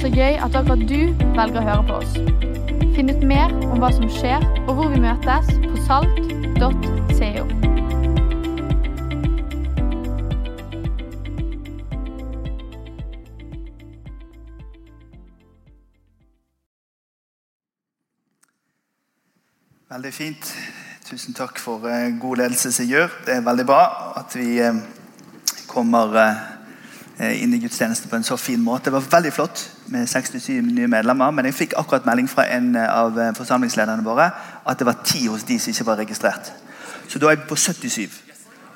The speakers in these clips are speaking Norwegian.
Så gøy at akkurat du velger å høre på oss. Finn ut mer om hva som skjer, og hvor vi møtes på salt.co. Veldig fint. Tusen takk for eh, god ledelse, Sigurd. Det er veldig bra at vi eh, kommer eh, inn i gudstjenesten på en så fin måte. Det var veldig flott med 67 nye medlemmer, men jeg fikk akkurat melding fra en eh, av eh, forsamlingslederne våre at det var ti hos de som ikke var registrert. Så da er vi på 77.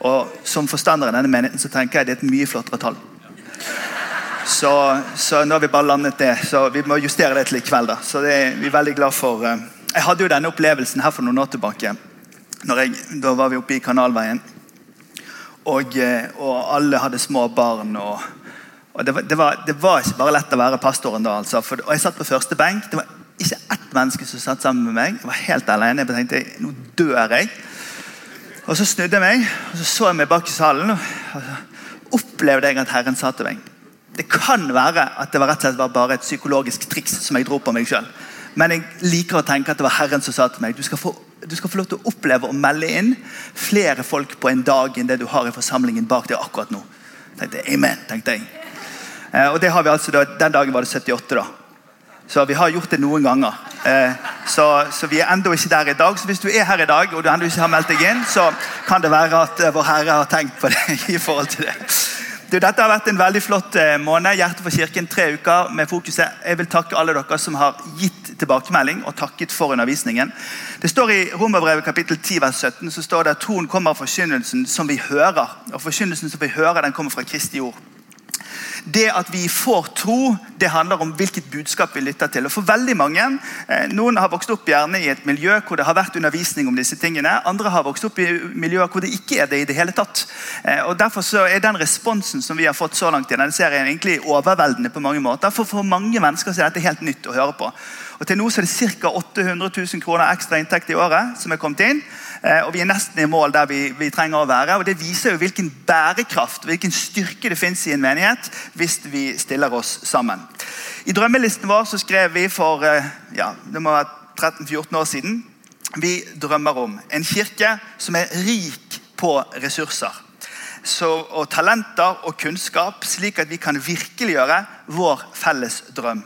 Og som forstander i denne menigheten så tenker jeg det er et mye flottere tall. Så, så nå har vi bare landet det. Så vi må justere det til i kveld. da. Så det er vi er veldig glad for. eh. Jeg hadde jo denne opplevelsen her for noen år tilbake. Jeg, da var vi oppe i Kanalveien. Og, eh, og alle hadde små barn. og, og det, var, det, var, det var ikke bare lett å være pastoren da. altså. For, og Jeg satt på første benk. Det var ikke ett menneske som satt sammen med meg. Jeg var helt alene. Jeg tenkte nå dør jeg. Og Så snudde jeg meg og så så jeg meg bak i salen. og så opplevde jeg at Herren sa til meg Det kan være at det var rett og slett var bare et psykologisk triks som jeg dro på meg sjøl. Men jeg liker å tenke at det var Herren som sa til meg du skal få, du skal få lov til å oppleve å melde inn flere folk på en dag enn det du har i forsamlingen bak deg akkurat nå. tenkte Amen, tenkte jeg. Eh, og det har vi altså da, Den dagen var det 78. da. Så vi har gjort det noen ganger. Eh, så, så vi er ennå ikke der i dag. Så hvis du er her i dag og du ennå ikke har meldt deg inn, så kan det være at eh, Vår Herre har tenkt på det. i forhold til det. Du, dette har vært en veldig flott måned. Hjerte for kirken, tre uker med fokuset. Jeg vil takke alle dere som har gitt tilbakemelding og takket for undervisningen. Det står I Romerbrevet kapittel 10 vers 17 så står det at troen kommer av forkynnelsen som vi hører. Og forkynnelsen som vi hører, den kommer fra Kristi ord. Det at vi får tro, det handler om hvilket budskap vi lytter til. Og for veldig mange, eh, Noen har vokst opp gjerne i et miljø hvor det har vært undervisning om disse tingene. Andre har vokst opp i miljøer hvor det ikke er det i det hele tatt. Eh, og Derfor så er den responsen som vi har fått så langt i denne serien egentlig overveldende på mange måter. For for mange mennesker så er dette helt nytt å høre på. Og Til nå så er det ca. 800 000 kroner ekstra inntekt i året som er kommet inn. Eh, og Vi er nesten i mål der vi, vi trenger å være. og Det viser jo hvilken bærekraft hvilken styrke det finnes i en menighet hvis vi stiller oss sammen. I drømmelisten vår så skrev vi for eh, ja, det må være 13-14 år siden vi drømmer om en kirke som er rik på ressurser. Så, og talenter og kunnskap, slik at vi kan virkeliggjøre vår felles drøm.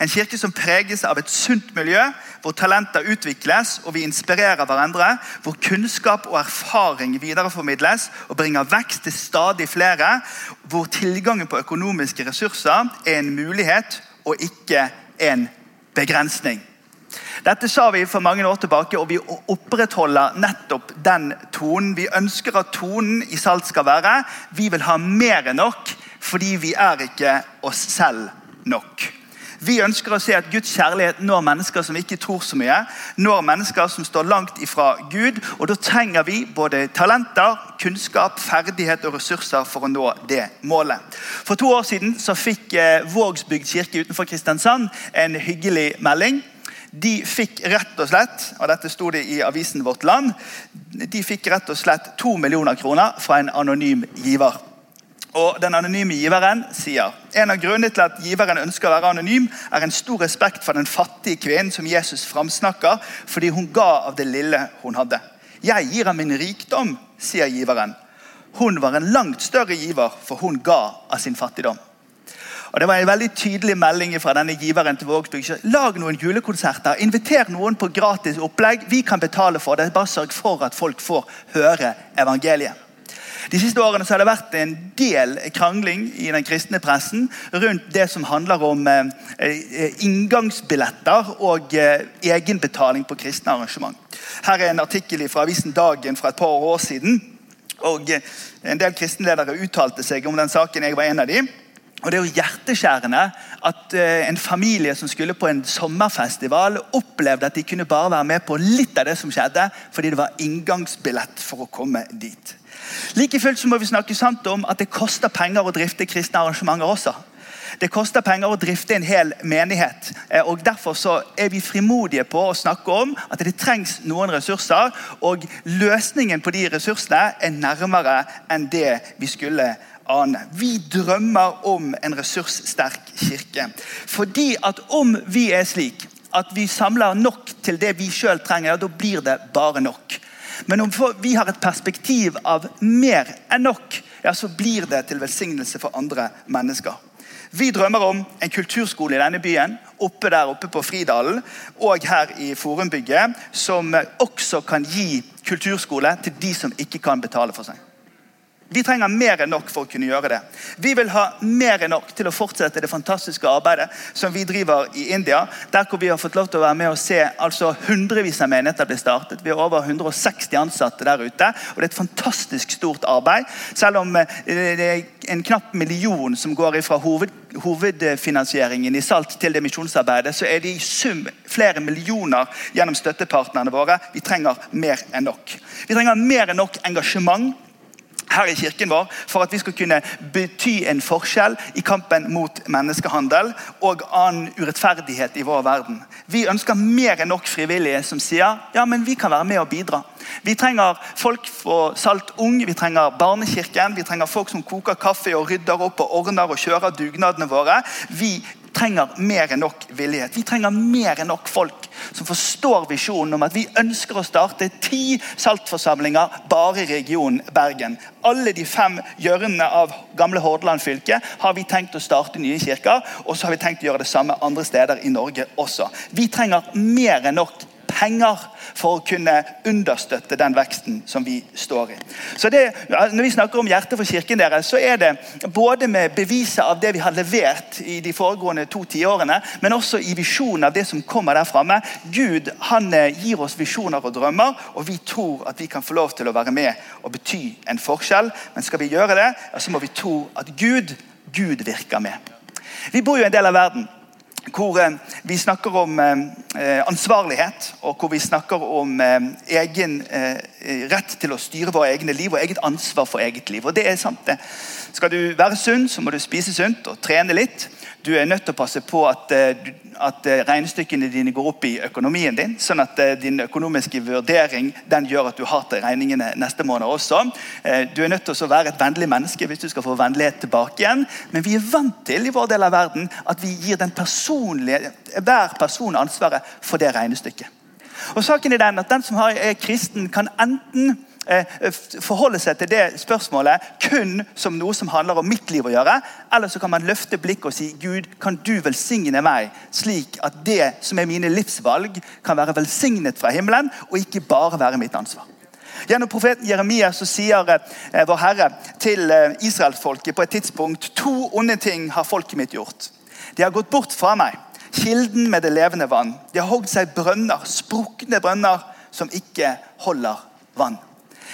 En kirke som preges av et sunt miljø, hvor talenter utvikles og vi inspirerer hverandre. Hvor kunnskap og erfaring videreformidles og bringer vekst til stadig flere. Hvor tilgangen på økonomiske ressurser er en mulighet og ikke en begrensning. Dette sa vi for mange år tilbake, og vi opprettholder nettopp den tonen. Vi ønsker at tonen i Salt skal være vi vil ha mer enn nok, fordi vi er ikke oss selv nok. Vi ønsker å se at Guds kjærlighet når mennesker som ikke tror så mye. Når mennesker som står langt ifra Gud. og Da trenger vi både talenter, kunnskap, ferdighet og ressurser for å nå det målet. For to år siden så fikk eh, Vågsbygd kirke utenfor Kristiansand en hyggelig melding. De fikk rett og slett og dette sto det i avisen Vårt Land, de fikk rett og slett to millioner kroner fra en anonym giver. Og Den anonyme giveren sier en av grunnene til at giveren ønsker å være anonym, er en stor respekt for den fattige kvinnen som Jesus framsnakker, fordi hun ga av det lille hun hadde. Jeg gir ham min rikdom, sier giveren. Hun var en langt større giver, for hun ga av sin fattigdom. Og Det var en veldig tydelig melding fra denne giveren til Vågsbygd. Lag noen julekonserter. Inviter noen på gratis opplegg. Vi kan betale for det. Bare sørg for at folk får høre evangeliet. De siste årene har det vært en del krangling i den kristne pressen rundt det som handler om eh, eh, inngangsbilletter og eh, egenbetaling på kristne arrangement. Her er en artikkel fra avisen Dagen fra et par år siden. og En del kristenledere uttalte seg om den saken. Jeg var en av dem. Og Det er jo hjerteskjærende at en familie som skulle på en sommerfestival, opplevde at de kunne bare være med på litt av det som skjedde, fordi det var inngangsbillett for å komme dit. Like fullt må vi snakke sant om at det koster penger å drifte kristne arrangementer også. Det koster penger å drifte en hel menighet. Eh, og Derfor så er vi frimodige på å snakke om at det trengs noen ressurser. Og løsningen på de ressursene er nærmere enn det vi skulle ane. Vi drømmer om en ressurssterk kirke. Fordi at om vi er slik at vi samler nok til det vi sjøl trenger, da blir det bare nok. Men om vi har et perspektiv av mer enn nok, ja, så blir det til velsignelse for andre mennesker. Vi drømmer om en kulturskole i denne byen, oppe der oppe på Fridalen og her i Forumbygget, som også kan gi kulturskole til de som ikke kan betale for seg. Vi trenger mer enn nok for å kunne gjøre det. Vi vil ha mer enn nok til å fortsette det fantastiske arbeidet som vi driver i India. Der hvor vi har fått lov til å være med og se altså hundrevis av menigheter bli startet. Vi har over 160 ansatte der ute. og Det er et fantastisk stort arbeid. Selv om eh, det er en knapp million som går fra hoved, hovedfinansieringen i Salt til det misjonsarbeidet, så er det i sum flere millioner gjennom støttepartnerne våre. Vi trenger mer enn nok. Vi trenger mer enn nok engasjement her i kirken vår for at vi skal kunne bety en forskjell i kampen mot menneskehandel og annen urettferdighet i vår verden. Vi ønsker mer enn nok frivillige som sier ja, men vi kan være med og bidra. Vi trenger folk fra Salt Ung, vi trenger Barnekirken, vi trenger folk som koker kaffe og rydder opp og ordner og kjører dugnadene våre. Vi trenger mer enn nok villighet. Vi trenger mer enn nok folk som forstår visjonen om at vi ønsker å starte ti saltforsamlinger bare i regionen Bergen. Alle de fem hjørnene av gamle Hordaland fylke har vi tenkt å starte nye kirker. Og så har vi tenkt å gjøre det samme andre steder i Norge også. Vi trenger mer enn nok penger for å kunne understøtte den veksten som vi står i. Så det, Når vi snakker om hjertet for kirken deres, så er det både med beviset av det vi har levert i de foregående to tiårene, men også i visjonen av det som kommer der framme. Gud han eh, gir oss visjoner og drømmer, og vi tror at vi kan få lov til å være med og bety en forskjell. Men skal vi gjøre det, så må vi tro at Gud, Gud virker med. Vi bor jo en del av verden hvor eh, vi snakker om eh, eh, ansvarlighet, og hvor vi snakker om egen rett til å styre våre egne liv og eget ansvar for eget liv. Og det er sant det. Skal du være sunn, så må du spise sunt og trene litt. Du er nødt til å passe på at, eh, at eh, regnestykkene dine går opp i økonomien din. Sånn at eh, din økonomiske vurdering den gjør at du har til regningene neste måned også. Du er nødt til å være et vennlig menneske hvis du skal få vennlighet tilbake igjen. Men vi er vant til i vår del av verden at vi gir den hver person ansvaret for det regnestykket. Og saken er Den at den som er kristen, kan enten forholde seg til det spørsmålet kun som noe som handler om mitt liv å gjøre. Eller så kan man løfte blikket og si Gud, kan du velsigne meg slik at det som er mine livsvalg, kan være velsignet fra himmelen og ikke bare være mitt ansvar. Gjennom profeten Jeremia så sier eh, vår Herre til eh, israelsfolket på et tidspunkt to onde ting har folket mitt gjort. De har gått bort fra meg, kilden med det levende vann. De har hogd seg brønner, sprukne brønner som ikke holder vann.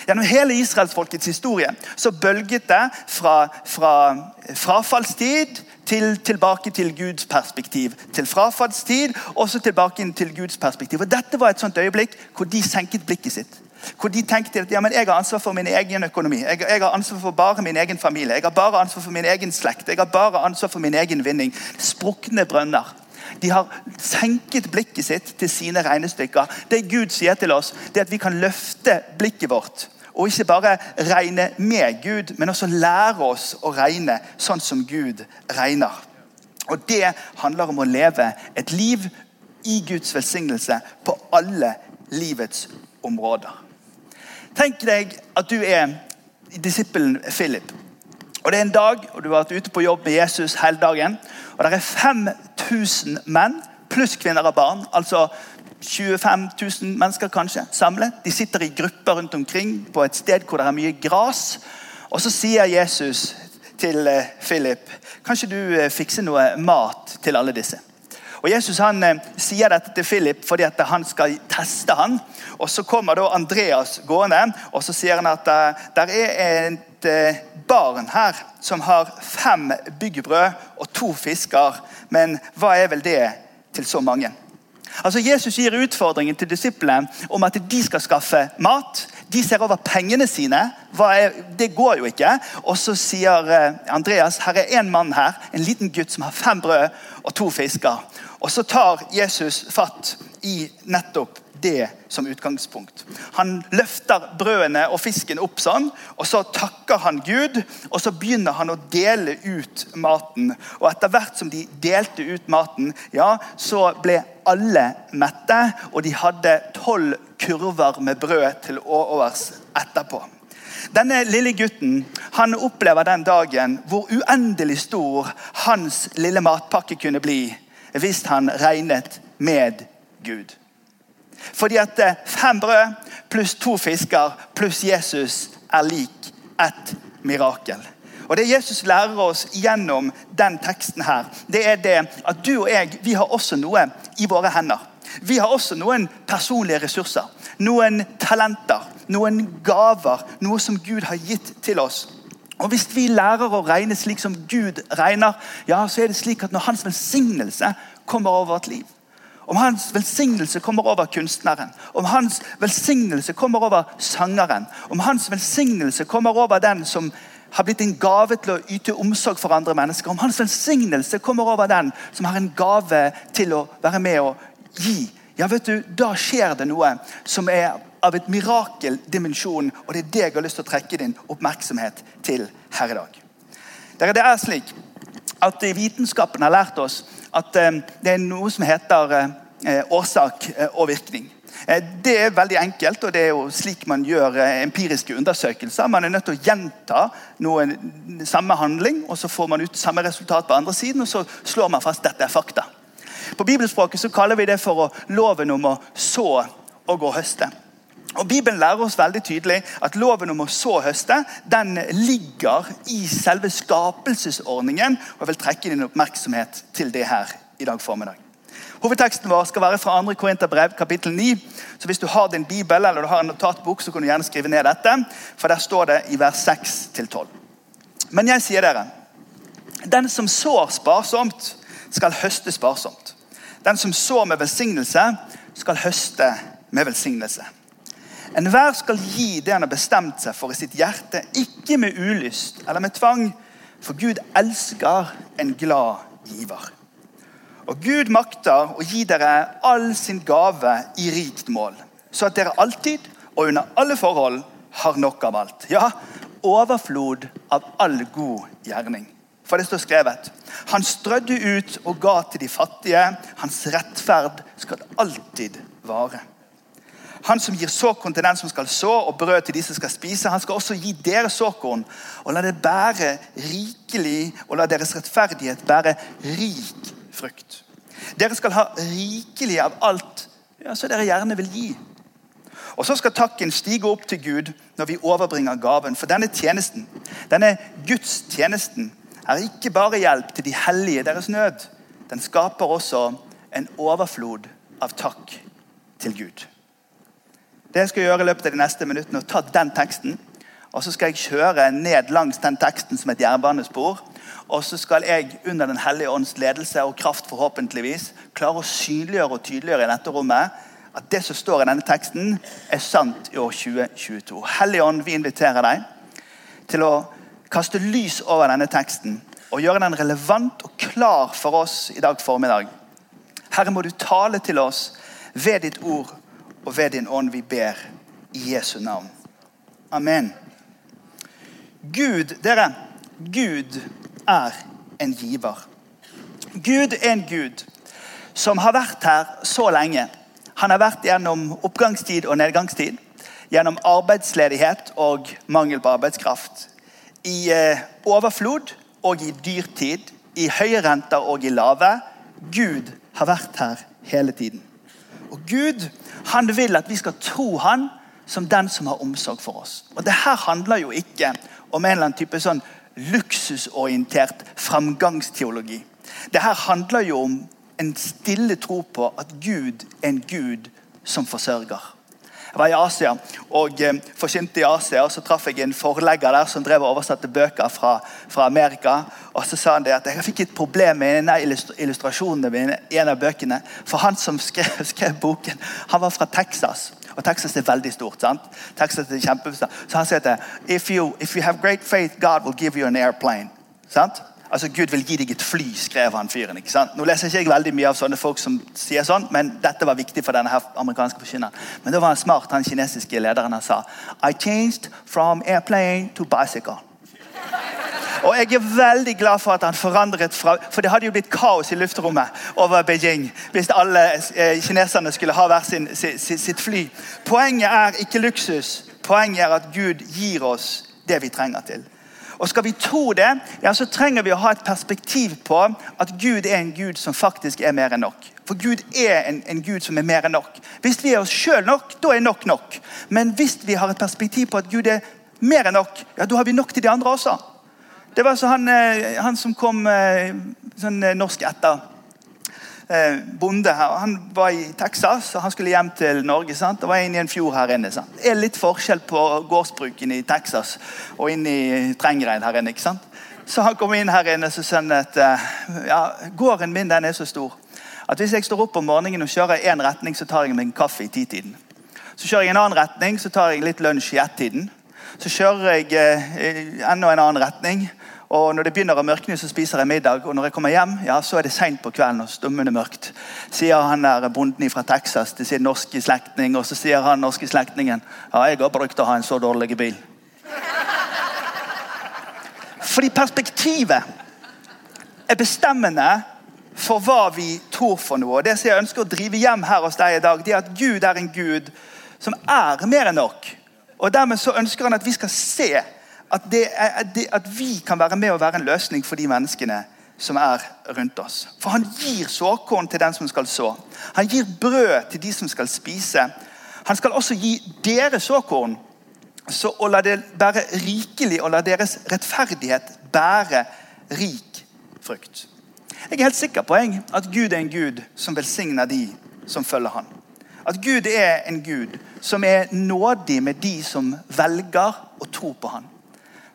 Gjennom hele israelsfolkets historie så bølget det fra, fra frafallstid til, tilbake til Guds perspektiv. Til frafallstid og så tilbake til Guds perspektiv. Og Dette var et sånt øyeblikk hvor de senket blikket sitt. Hvor de tenkte at ja, men jeg har ansvar for min egen økonomi. Jeg, jeg, har ansvar for bare min egen familie. Jeg har bare ansvar for min egen slekt. Jeg har bare ansvar for min egen vinning. Sprukne brønner. De har senket blikket sitt til sine regnestykker. Det Gud sier til oss, det er at vi kan løfte blikket vårt. Og ikke bare regne med Gud, men også lære oss å regne sånn som Gud regner. Og Det handler om å leve et liv i Guds velsignelse på alle livets områder. Tenk deg at du er disippelen Philip. Og Det er en dag, og du har vært ute på jobb med Jesus hele dagen. og Det er 5000 menn pluss kvinner og barn. Altså 25 000 mennesker kanskje samlet. De sitter i grupper rundt omkring på et sted hvor det er mye gras. Og så sier Jesus til Philip, Philip kanskje du fikse fikser noe mat til alle disse. Og Jesus han eh, sier dette til Philip fordi at han skal teste han. Og Så kommer da Andreas gående og så sier han at det er et barn her som har fem byggebrød og to fisker. Men hva er vel det til så mange? Altså Jesus gir utfordringen til disiplene om at de skal skaffe mat. De ser over pengene sine. Det går jo ikke. Og så sier eh, Andreas her er en mann her, en liten gutt som har fem brød og to fisker. Og så tar Jesus fatt i nettopp det som utgangspunkt. Han løfter brødene og fisken opp sånn, og så takker han Gud. Og så begynner han å dele ut maten. Og etter hvert som de delte ut maten, ja, så ble alle mette. Og de hadde tolv kurver med brød til overs etterpå. Denne lille gutten han opplever den dagen hvor uendelig stor hans lille matpakke kunne bli hvis han regnet med Gud. Fordi at eh, fem brød pluss to fisker pluss Jesus er lik et mirakel. Og Det Jesus lærer oss gjennom den teksten, her, det er det at du og jeg vi har også noe i våre hender. Vi har også noen personlige ressurser, noen talenter, noen gaver. Noe som Gud har gitt til oss. Og Hvis vi lærer å regne slik som Gud regner, ja, så er det slik at når Hans velsignelse kommer over vårt liv, om hans velsignelse kommer over kunstneren, om hans velsignelse kommer over sangeren, om hans velsignelse kommer over den som har blitt en gave til å yte omsorg for andre mennesker, om hans velsignelse kommer over den som har en gave til å være med og gi, ja vet du, da skjer det noe som er av et mirakeldimensjon, og det er det jeg har lyst til å trekke din oppmerksomhet til her i dag. Det er slik at Vitenskapen har lært oss at eh, det er noe som heter eh, årsak eh, og virkning. Det er veldig enkelt, og det er jo slik man gjør empiriske undersøkelser. Man er nødt til å gjenta noen, samme handling, og så får man ut samme resultat på andre siden, og så slår man fast dette er fakta. På bibelspråket så kaller vi det for loven om å så og å høste. Og Bibelen lærer oss veldig tydelig at loven om å så høste den ligger i selve skapelsesordningen. og Jeg vil trekke din oppmerksomhet til det her i dag formiddag. Hovedteksten vår skal være fra 2. Korinterbrev, kapittel 9. Så Hvis du har din bibel eller du har en notatbok, så kan du gjerne skrive ned dette. For der står det i vers 6-12. Men jeg sier dere, den som sår sparsomt, skal høste sparsomt. Den som sår med velsignelse, skal høste med velsignelse. Enhver skal gi det han har bestemt seg for i sitt hjerte, ikke med ulyst eller med tvang, for Gud elsker en glad giver. Og Gud makter å gi dere all sin gave i rikt mål, så at dere alltid og under alle forhold har nok av alt. Ja, overflod av all god gjerning. For det står skrevet Han strødde ut og ga til de fattige. Hans rettferd skal alltid vare. Han som gir såkorn til den som skal så, og brød til de som skal spise, han skal også gi dere såkorn og la det bære rikelig, og la deres rettferdighet bære rik frukt. Dere skal ha rikelig av alt ja, som dere gjerne vil gi. Og Så skal takken stige opp til Gud når vi overbringer gaven. For denne tjenesten, denne gudstjenesten er ikke bare hjelp til de hellige deres nød. Den skaper også en overflod av takk til Gud. Det jeg skal gjøre i løpet av de neste minuttene, er å ta den teksten. Og så skal jeg kjøre ned langs den teksten som et jernbanespor. Og så skal jeg under Den hellige ånds ledelse og kraft forhåpentligvis klare å synliggjøre og tydeliggjøre i dette rommet at det som står i denne teksten, er sant i år 2022. Hellige ånd, vi inviterer deg til å kaste lys over denne teksten og gjøre den relevant og klar for oss i dag formiddag. Herre, må du tale til oss ved ditt ord og ved din ånd vi ber i Jesu navn. Amen. Gud, dere, Gud er en giver. Gud er en Gud som har vært her så lenge. Han har vært gjennom oppgangstid og nedgangstid. Gjennom arbeidsledighet og mangel på arbeidskraft. I eh, overflod og i dyrtid. I høye renter og i lave. Gud har vært her hele tiden. Og Gud han vil at vi skal tro han som den som har omsorg for oss. Og det her handler jo ikke om en eller annen type sånn luksusorientert framgangsteologi. Det her handler jo om en stille tro på at Gud er en Gud som forsørger. Jeg var i Asia og eh, forkynte i Asia, og så traff jeg en forlegger der som drev og oversatte bøker fra, fra, Amerika. og Så sa han det at jeg fikk et problem med en av illustrasjonene mine en av bøkene. For han som skrev, skrev, boken, han var fra Texas. Og Texas er veldig stort. sant? Texas er kjempestort. Så han sier at if you, if you have great faith, God will give you an airplane. sant? Altså, Gud vil gi deg et fly, skrev han fyren. ikke sant? Nå leser ikke jeg veldig mye av sånne folk som sier sånn, men dette var viktig for denne her amerikanske forkynneren. Men da var han smart, han kinesiske lederen. Han sa I changed from airplane to bicycle. Og jeg er veldig glad for at han forandret fra For det hadde jo blitt kaos i luftrommet over Beijing hvis alle eh, kineserne skulle ha hver sin, sitt, sitt fly. Poenget er ikke luksus. Poenget er at Gud gir oss det vi trenger til. Og Skal vi tro det, ja, så trenger vi å ha et perspektiv på at Gud er en Gud som faktisk er mer enn nok. For Gud er en, en Gud som er mer enn nok. Hvis vi er oss sjøl nok, da er nok nok. Men hvis vi har et perspektiv på at Gud er mer enn nok, ja, da har vi nok til de andre også. Det var så han, eh, han som kom eh, sånn eh, norsk etter. Bonde her. Han var i Texas og han skulle hjem til Norge. sant? Det var inn i en fjord her inne. sant? Det er litt forskjell på gårdsbruken i Texas og inn i Trengereid her inne. ikke sant? Så han kom inn her inne og sa at ja, gården min den er så stor at hvis jeg står opp om morgenen og kjører i én retning, så tar jeg meg en kaffe i titiden. Så kjører jeg en annen retning, så tar jeg litt lunsj i ett-tiden. Så kjører jeg eh, enda en annen retning. Og når det begynner å mørkne, så spiser jeg middag. Og når jeg kommer hjem, ja, så er det seint på kvelden og stummende mørkt. Sier han der bonden fra Texas til sin norske slektning, og så sier han norske slektningen ja, jeg har brukt å ha en så dårlig bil. Fordi perspektivet er bestemmende for hva vi tror for noe. Og Det som jeg ønsker å drive hjem her hos deg i dag, det er at Gud er en Gud som er mer enn nok. Og Dermed så ønsker han at vi skal se at, er, at vi kan være med og være en løsning for de menneskene som er rundt oss. For han gir såkorn til den som skal så. Han gir brød til de som skal spise. Han skal også gi dere såkorn, så å la det bære rikelig og la deres rettferdighet bære rik frukt. Jeg er helt sikker på jeg, at Gud er en Gud som velsigner de som følger han. At Gud er en Gud som er nådig med de som velger å tro på han.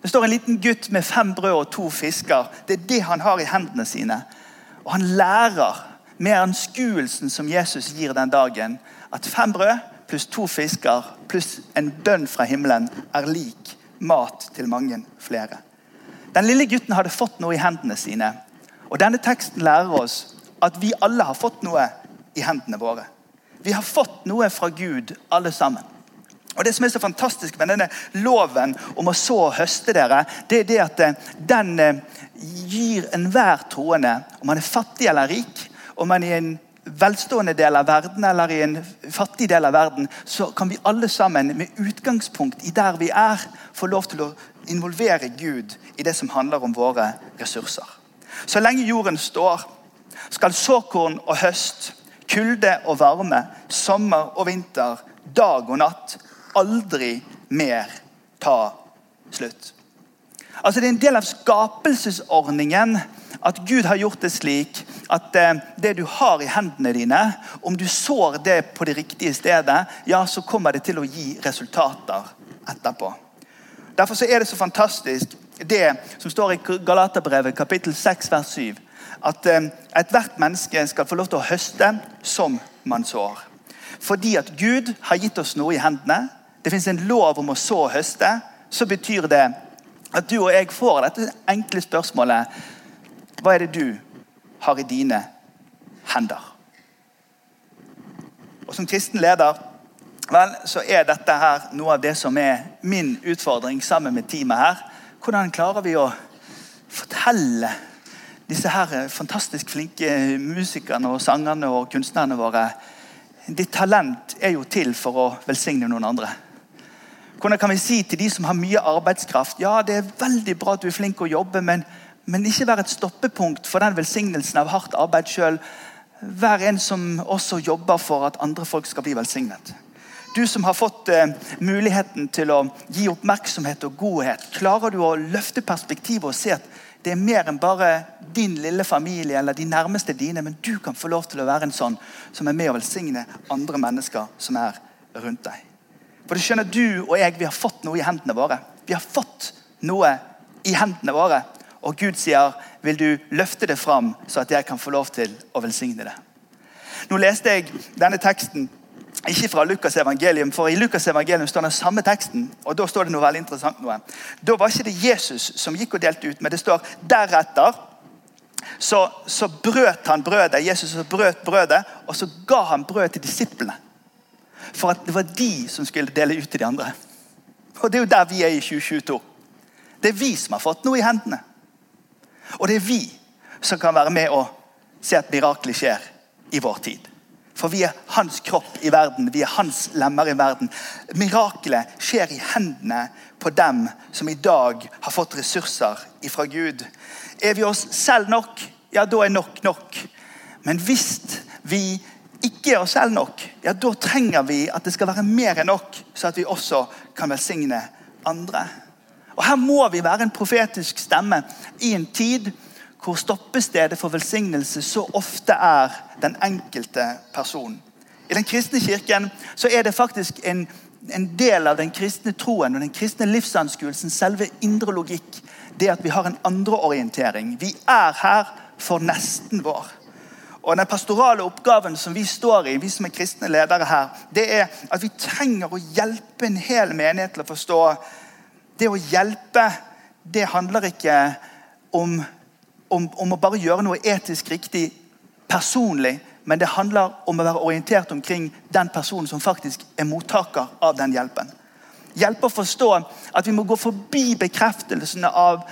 Det står en liten gutt med fem brød og to fisker. Det er det han har i hendene sine. Og han lærer med anskuelsen som Jesus gir den dagen, at fem brød pluss to fisker pluss en bønn fra himmelen er lik mat til mange flere. Den lille gutten hadde fått noe i hendene sine. Og Denne teksten lærer oss at vi alle har fått noe i hendene våre. Vi har fått noe fra Gud, alle sammen. Og Det som er så fantastisk med denne loven om å så og høste dere, det er det at eh, den eh, gir enhver troende, om man er fattig eller rik, om man er i en velstående del av verden eller i en fattig del av verden, så kan vi alle sammen med utgangspunkt i der vi er, få lov til å involvere Gud i det som handler om våre ressurser. Så lenge jorden står, skal såkorn og høst, kulde og varme, sommer og vinter, dag og natt aldri mer ta slutt. Altså Det er en del av skapelsesordningen at Gud har gjort det slik at eh, det du har i hendene dine, om du sår det på det riktige stedet, ja, så kommer det til å gi resultater etterpå. Derfor så er det så fantastisk det som står i Galaterbrevet kapittel 6 vers 7. At eh, ethvert menneske skal få lov til å høste som man sår. Fordi at Gud har gitt oss noe i hendene det fins en lov om å så og høste, så betyr det at du og jeg får dette enkle spørsmålet Hva er det du har i dine hender? Og Som kristen leder vel, så er dette her noe av det som er min utfordring sammen med teamet her. Hvordan klarer vi å fortelle disse her fantastisk flinke musikerne og sangerne og kunstnerne våre Ditt talent er jo til for å velsigne noen andre. Hvordan kan vi si til de som har mye arbeidskraft ja, det er veldig bra at du er flink å jobbe, men, men ikke vær et stoppepunkt for den velsignelsen av hardt arbeid sjøl. Vær en som også jobber for at andre folk skal bli velsignet. Du som har fått eh, muligheten til å gi oppmerksomhet og godhet, klarer du å løfte perspektivet og se at det er mer enn bare din lille familie eller de nærmeste dine, men du kan få lov til å være en sånn som er med å velsigne andre mennesker som er rundt deg. For du skjønner, du og jeg vi har fått noe i hendene våre. Vi har fått noe i hendene våre. Og Gud sier, 'Vil du løfte det fram, så at jeg kan få lov til å velsigne det?' Nå leste jeg denne teksten ikke fra Lukas evangelium, for i Lukas evangelium står den samme teksten. og Da står det noe veldig interessant. noe. Da var ikke det Jesus som gikk og delte ut, men det står deretter så, så brøt han brødet. Jesus brøt brødet, og så ga han brød til disiplene. For at det var de som skulle dele ut til de andre. Og Det er jo der vi er i 2022. Det er vi som har fått noe i hendene. Og det er vi som kan være med og se at miraklet skjer i vår tid. For vi er hans kropp i verden, vi er hans lemmer i verden. Mirakelet skjer i hendene på dem som i dag har fått ressurser ifra Gud. Er vi oss selv nok, ja, da er nok nok. Men hvis vi ikke er oss selv nok, ja, da trenger vi at det skal være mer enn nok, så at vi også kan velsigne andre. Og Her må vi være en profetisk stemme i en tid hvor stoppestedet for velsignelse så ofte er den enkelte person. I den kristne kirken så er det faktisk en, en del av den kristne troen og den kristne livsanskuelsen, selve indre logikk, det at vi har en andre orientering. Vi er her for nesten vår. Og Den pastorale oppgaven som vi står i, vi som er kristne ledere her, det er at vi trenger å hjelpe en hel menighet til å forstå Det å hjelpe, det handler ikke om om, om, å bare gjøre noe etisk riktig personlig, men det handler om å være orientert omkring den personen som faktisk er mottaker av den hjelpen. Hjelpe å forstå at vi må gå forbi bekreftelsene av,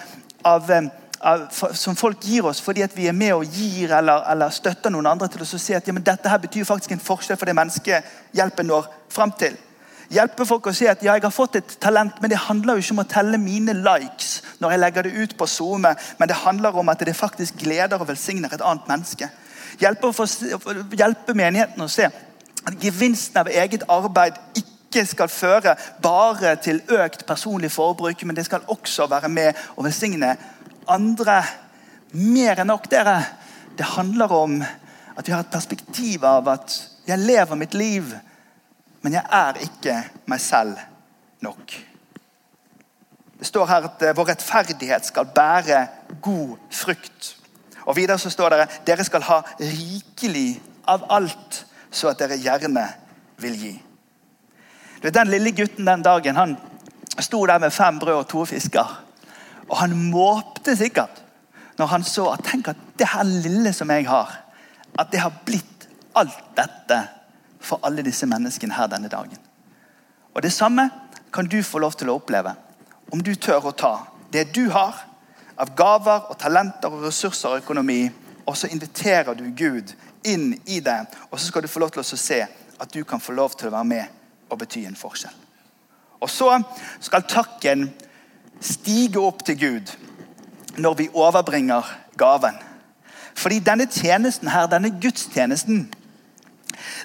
av, eh, som folk gir oss fordi vi er med og gir eller, eller støtter noen andre til å se at ja, dette her betyr faktisk en forskjell for det mennesket hjelpen når fram til hjelpe folk å si at ja, jeg har fått et talent, men det handler jo ikke om å telle mine likes når jeg legger det ut på SoMe, men det handler om at det faktisk gleder og velsigner et annet menneske. Hjelpe, hjelpe menigheten å se at gevinsten av eget arbeid ikke skal føre bare til økt personlig forbruk, men det skal også være med å velsigne andre. Mer enn nok, dere. Det handler om at vi har et perspektiv av at jeg lever mitt liv men jeg er ikke meg selv nok. Det står her at eh, vår rettferdighet skal bære god frukt. Og Videre så står det dere skal ha rikelig av alt, så at dere gjerne vil gi. Den lille gutten den dagen han sto der med fem brød og to fisker. Og han måpte sikkert når han så at tenk at det her lille som jeg har, at det har blitt alt dette for alle disse menneskene her denne dagen. Og Det samme kan du få lov til å oppleve om du tør å ta det du har av gaver og talenter og ressurser og økonomi, og så inviterer du Gud inn i det. Og så skal du få lov til å se at du kan få lov til å være med og bety en forskjell. Og så skal takken stige opp til Gud når vi overbringer gaven. Fordi denne tjenesten her, denne gudstjenesten,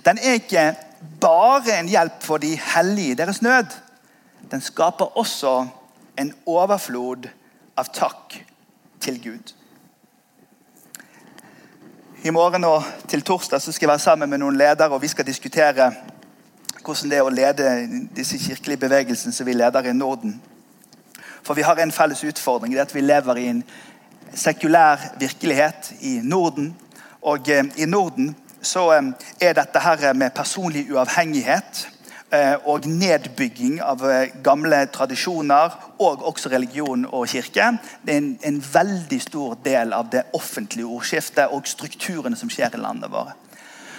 den er ikke bare en hjelp for de hellige i deres nød. Den skaper også en overflod av takk til Gud. I morgen og til torsdag så skal jeg være sammen med noen ledere og vi skal diskutere hvordan det er å lede disse kirkelige bevegelsene som vi leder i Norden. For vi har en felles utfordring. det er at Vi lever i en sekulær virkelighet i Norden. Og eh, i Norden så er dette her med personlig uavhengighet eh, og nedbygging av eh, gamle tradisjoner og også religion og kirke det er en, en veldig stor del av det offentlige ordskiftet og strukturene som skjer i landet vårt.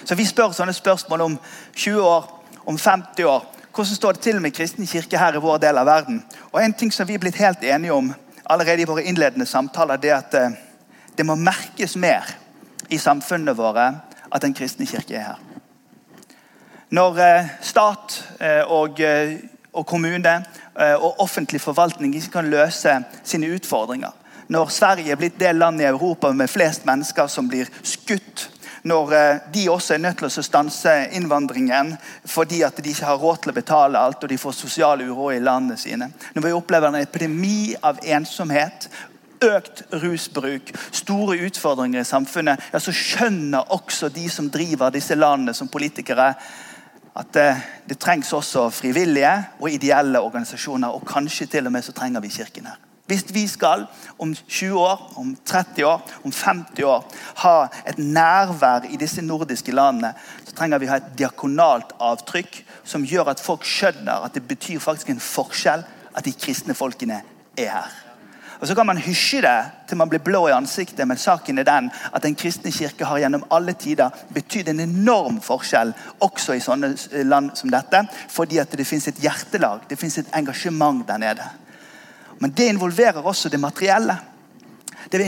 Så Vi spør sånne spørsmål om 20 år, om 50 år. Hvordan står det til med kristen kirke her i vår del av verden? Og En ting som vi er blitt helt enige om allerede i våre innledende samtaler, det er at eh, det må merkes mer i samfunnene våre at den kristne kirke er her. Når eh, stat eh, og, og kommune og offentlig forvaltning ikke kan løse sine utfordringer. Når Sverige er blitt det landet i Europa med flest mennesker som blir skutt. Når de også er nødt til å stanse innvandringen fordi at de ikke har råd til å betale alt og de får sosial uro i landene sine. Når vi opplever en epidemi av ensomhet økt rusbruk, store utfordringer i samfunnet, ja, så skjønner også de som driver disse landene som politikere, at det, det, trengs også frivillige og ideelle organisasjoner. Og kanskje til og med så trenger vi Kirken her. Hvis vi skal om 20 år, om 30 år, om 50 år ha et nærvær i disse nordiske landene, så trenger vi å ha et diakonalt avtrykk som gjør at folk skjønner at det betyr faktisk en forskjell at de kristne folkene er her. Og Så kan man hysje det til man blir blå i ansiktet, men saken er den at Den kristne kirke har gjennom alle tider betydd en enorm forskjell, også i sånne land som dette, fordi at det fins et hjertelag, det fins et engasjement der nede. Men det involverer også det materielle. Det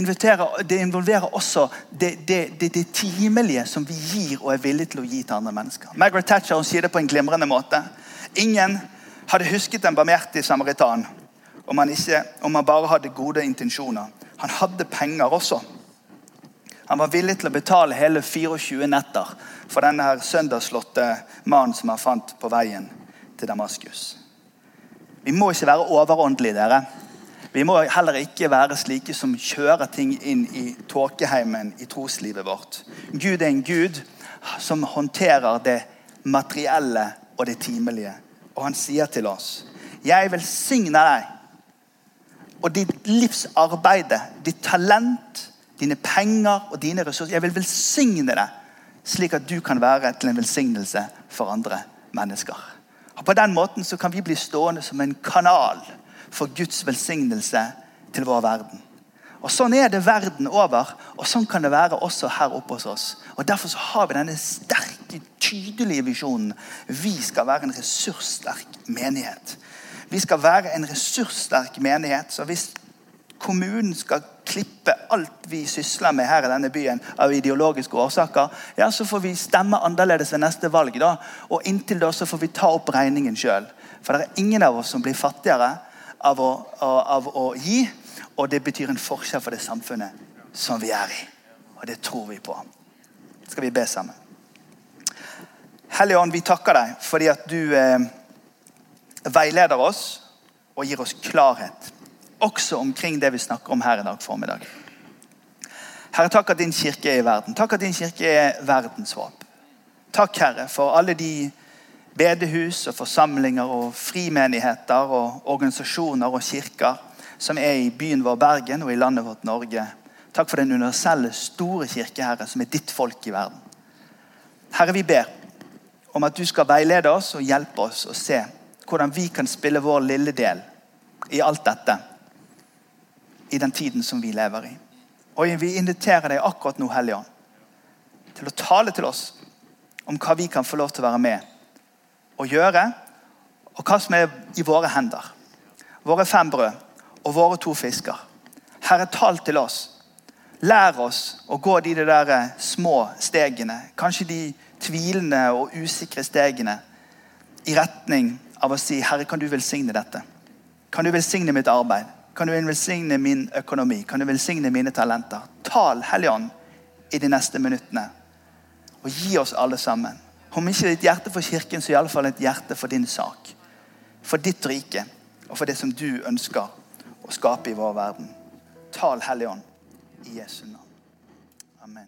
det involverer også det, det, det, timelige som vi gir og er villige til å gi til andre mennesker. Margaret Thatcher sier det på en glimrende måte. Ingen hadde husket en barmhjertige samaritan om han, ikke, om han bare hadde gode intensjoner. Han hadde penger også. Han var villig til å betale hele 24 netter for denne her søndagsslåtte mannen som han fant på veien til Damaskus. Vi må ikke være overåndelige, dere. Vi må heller ikke være slike som kjører ting inn i tåkeheimen i troslivet vårt. Gud er en gud som håndterer det materielle og det timelige. Og han sier til oss, 'Jeg velsigner deg' og ditt livsarbeide, ditt talent, dine penger og dine ressurser. Jeg vil velsigne deg, slik at du kan være til en velsignelse for andre mennesker. Og På den måten så kan vi bli stående som en kanal for Guds velsignelse til vår verden. Og Sånn er det verden over, og sånn kan det være også her oppe hos oss. Og Derfor så har vi denne sterke, tydelige visjonen. Vi skal være en ressurssterk menighet. Vi skal være en ressurssterk menighet. Så hvis kommunen skal klippe alt vi sysler med her i denne byen av ideologiske årsaker, ja, så får vi stemme annerledes ved neste valg. da, Og inntil da så får vi ta opp regningen sjøl. For det er ingen av oss som blir fattigere av å, av å gi. Og det betyr en forskjell for det samfunnet som vi er i. Og det tror vi på. Skal vi be sammen? Hellige Ånd, vi takker deg fordi at du eh, veileder oss og gir oss klarhet også omkring det vi snakker om her i dag formiddag. Herre, takk at din kirke er i verden. Takk at din kirke er verdenshåp. Takk, Herre, for alle de bedehus og forsamlinger og frimenigheter og organisasjoner og kirker som er i byen vår Bergen og i landet vårt Norge. Takk for den universelle, store kirke, Herre, som er ditt folk i verden. Herre, vi ber om at du skal veilede oss og hjelpe oss å se hvordan vi kan spille vår lille del i alt dette i den tiden som vi lever i. Og Vi inviterer deg akkurat nå, Hellige Ånd, til å tale til oss om hva vi kan få lov til å være med og gjøre, og hva som er i våre hender. Våre fem brød og våre to fisker. Herre, tal til oss. Lær oss å gå de der små stegene, kanskje de tvilende og usikre stegene, i retning av å si, 'Herre, kan du velsigne dette?' Kan du velsigne mitt arbeid? Kan du velsigne min økonomi? Kan du velsigne mine talenter? Tal, Helligånd, i de neste minuttene. Og gi oss alle sammen. Om ikke ditt hjerte for kirken, så iallfall et hjerte for din sak. For ditt rike, og for det som du ønsker å skape i vår verden. Tal, Helligånd, i Jesu navn. Amen.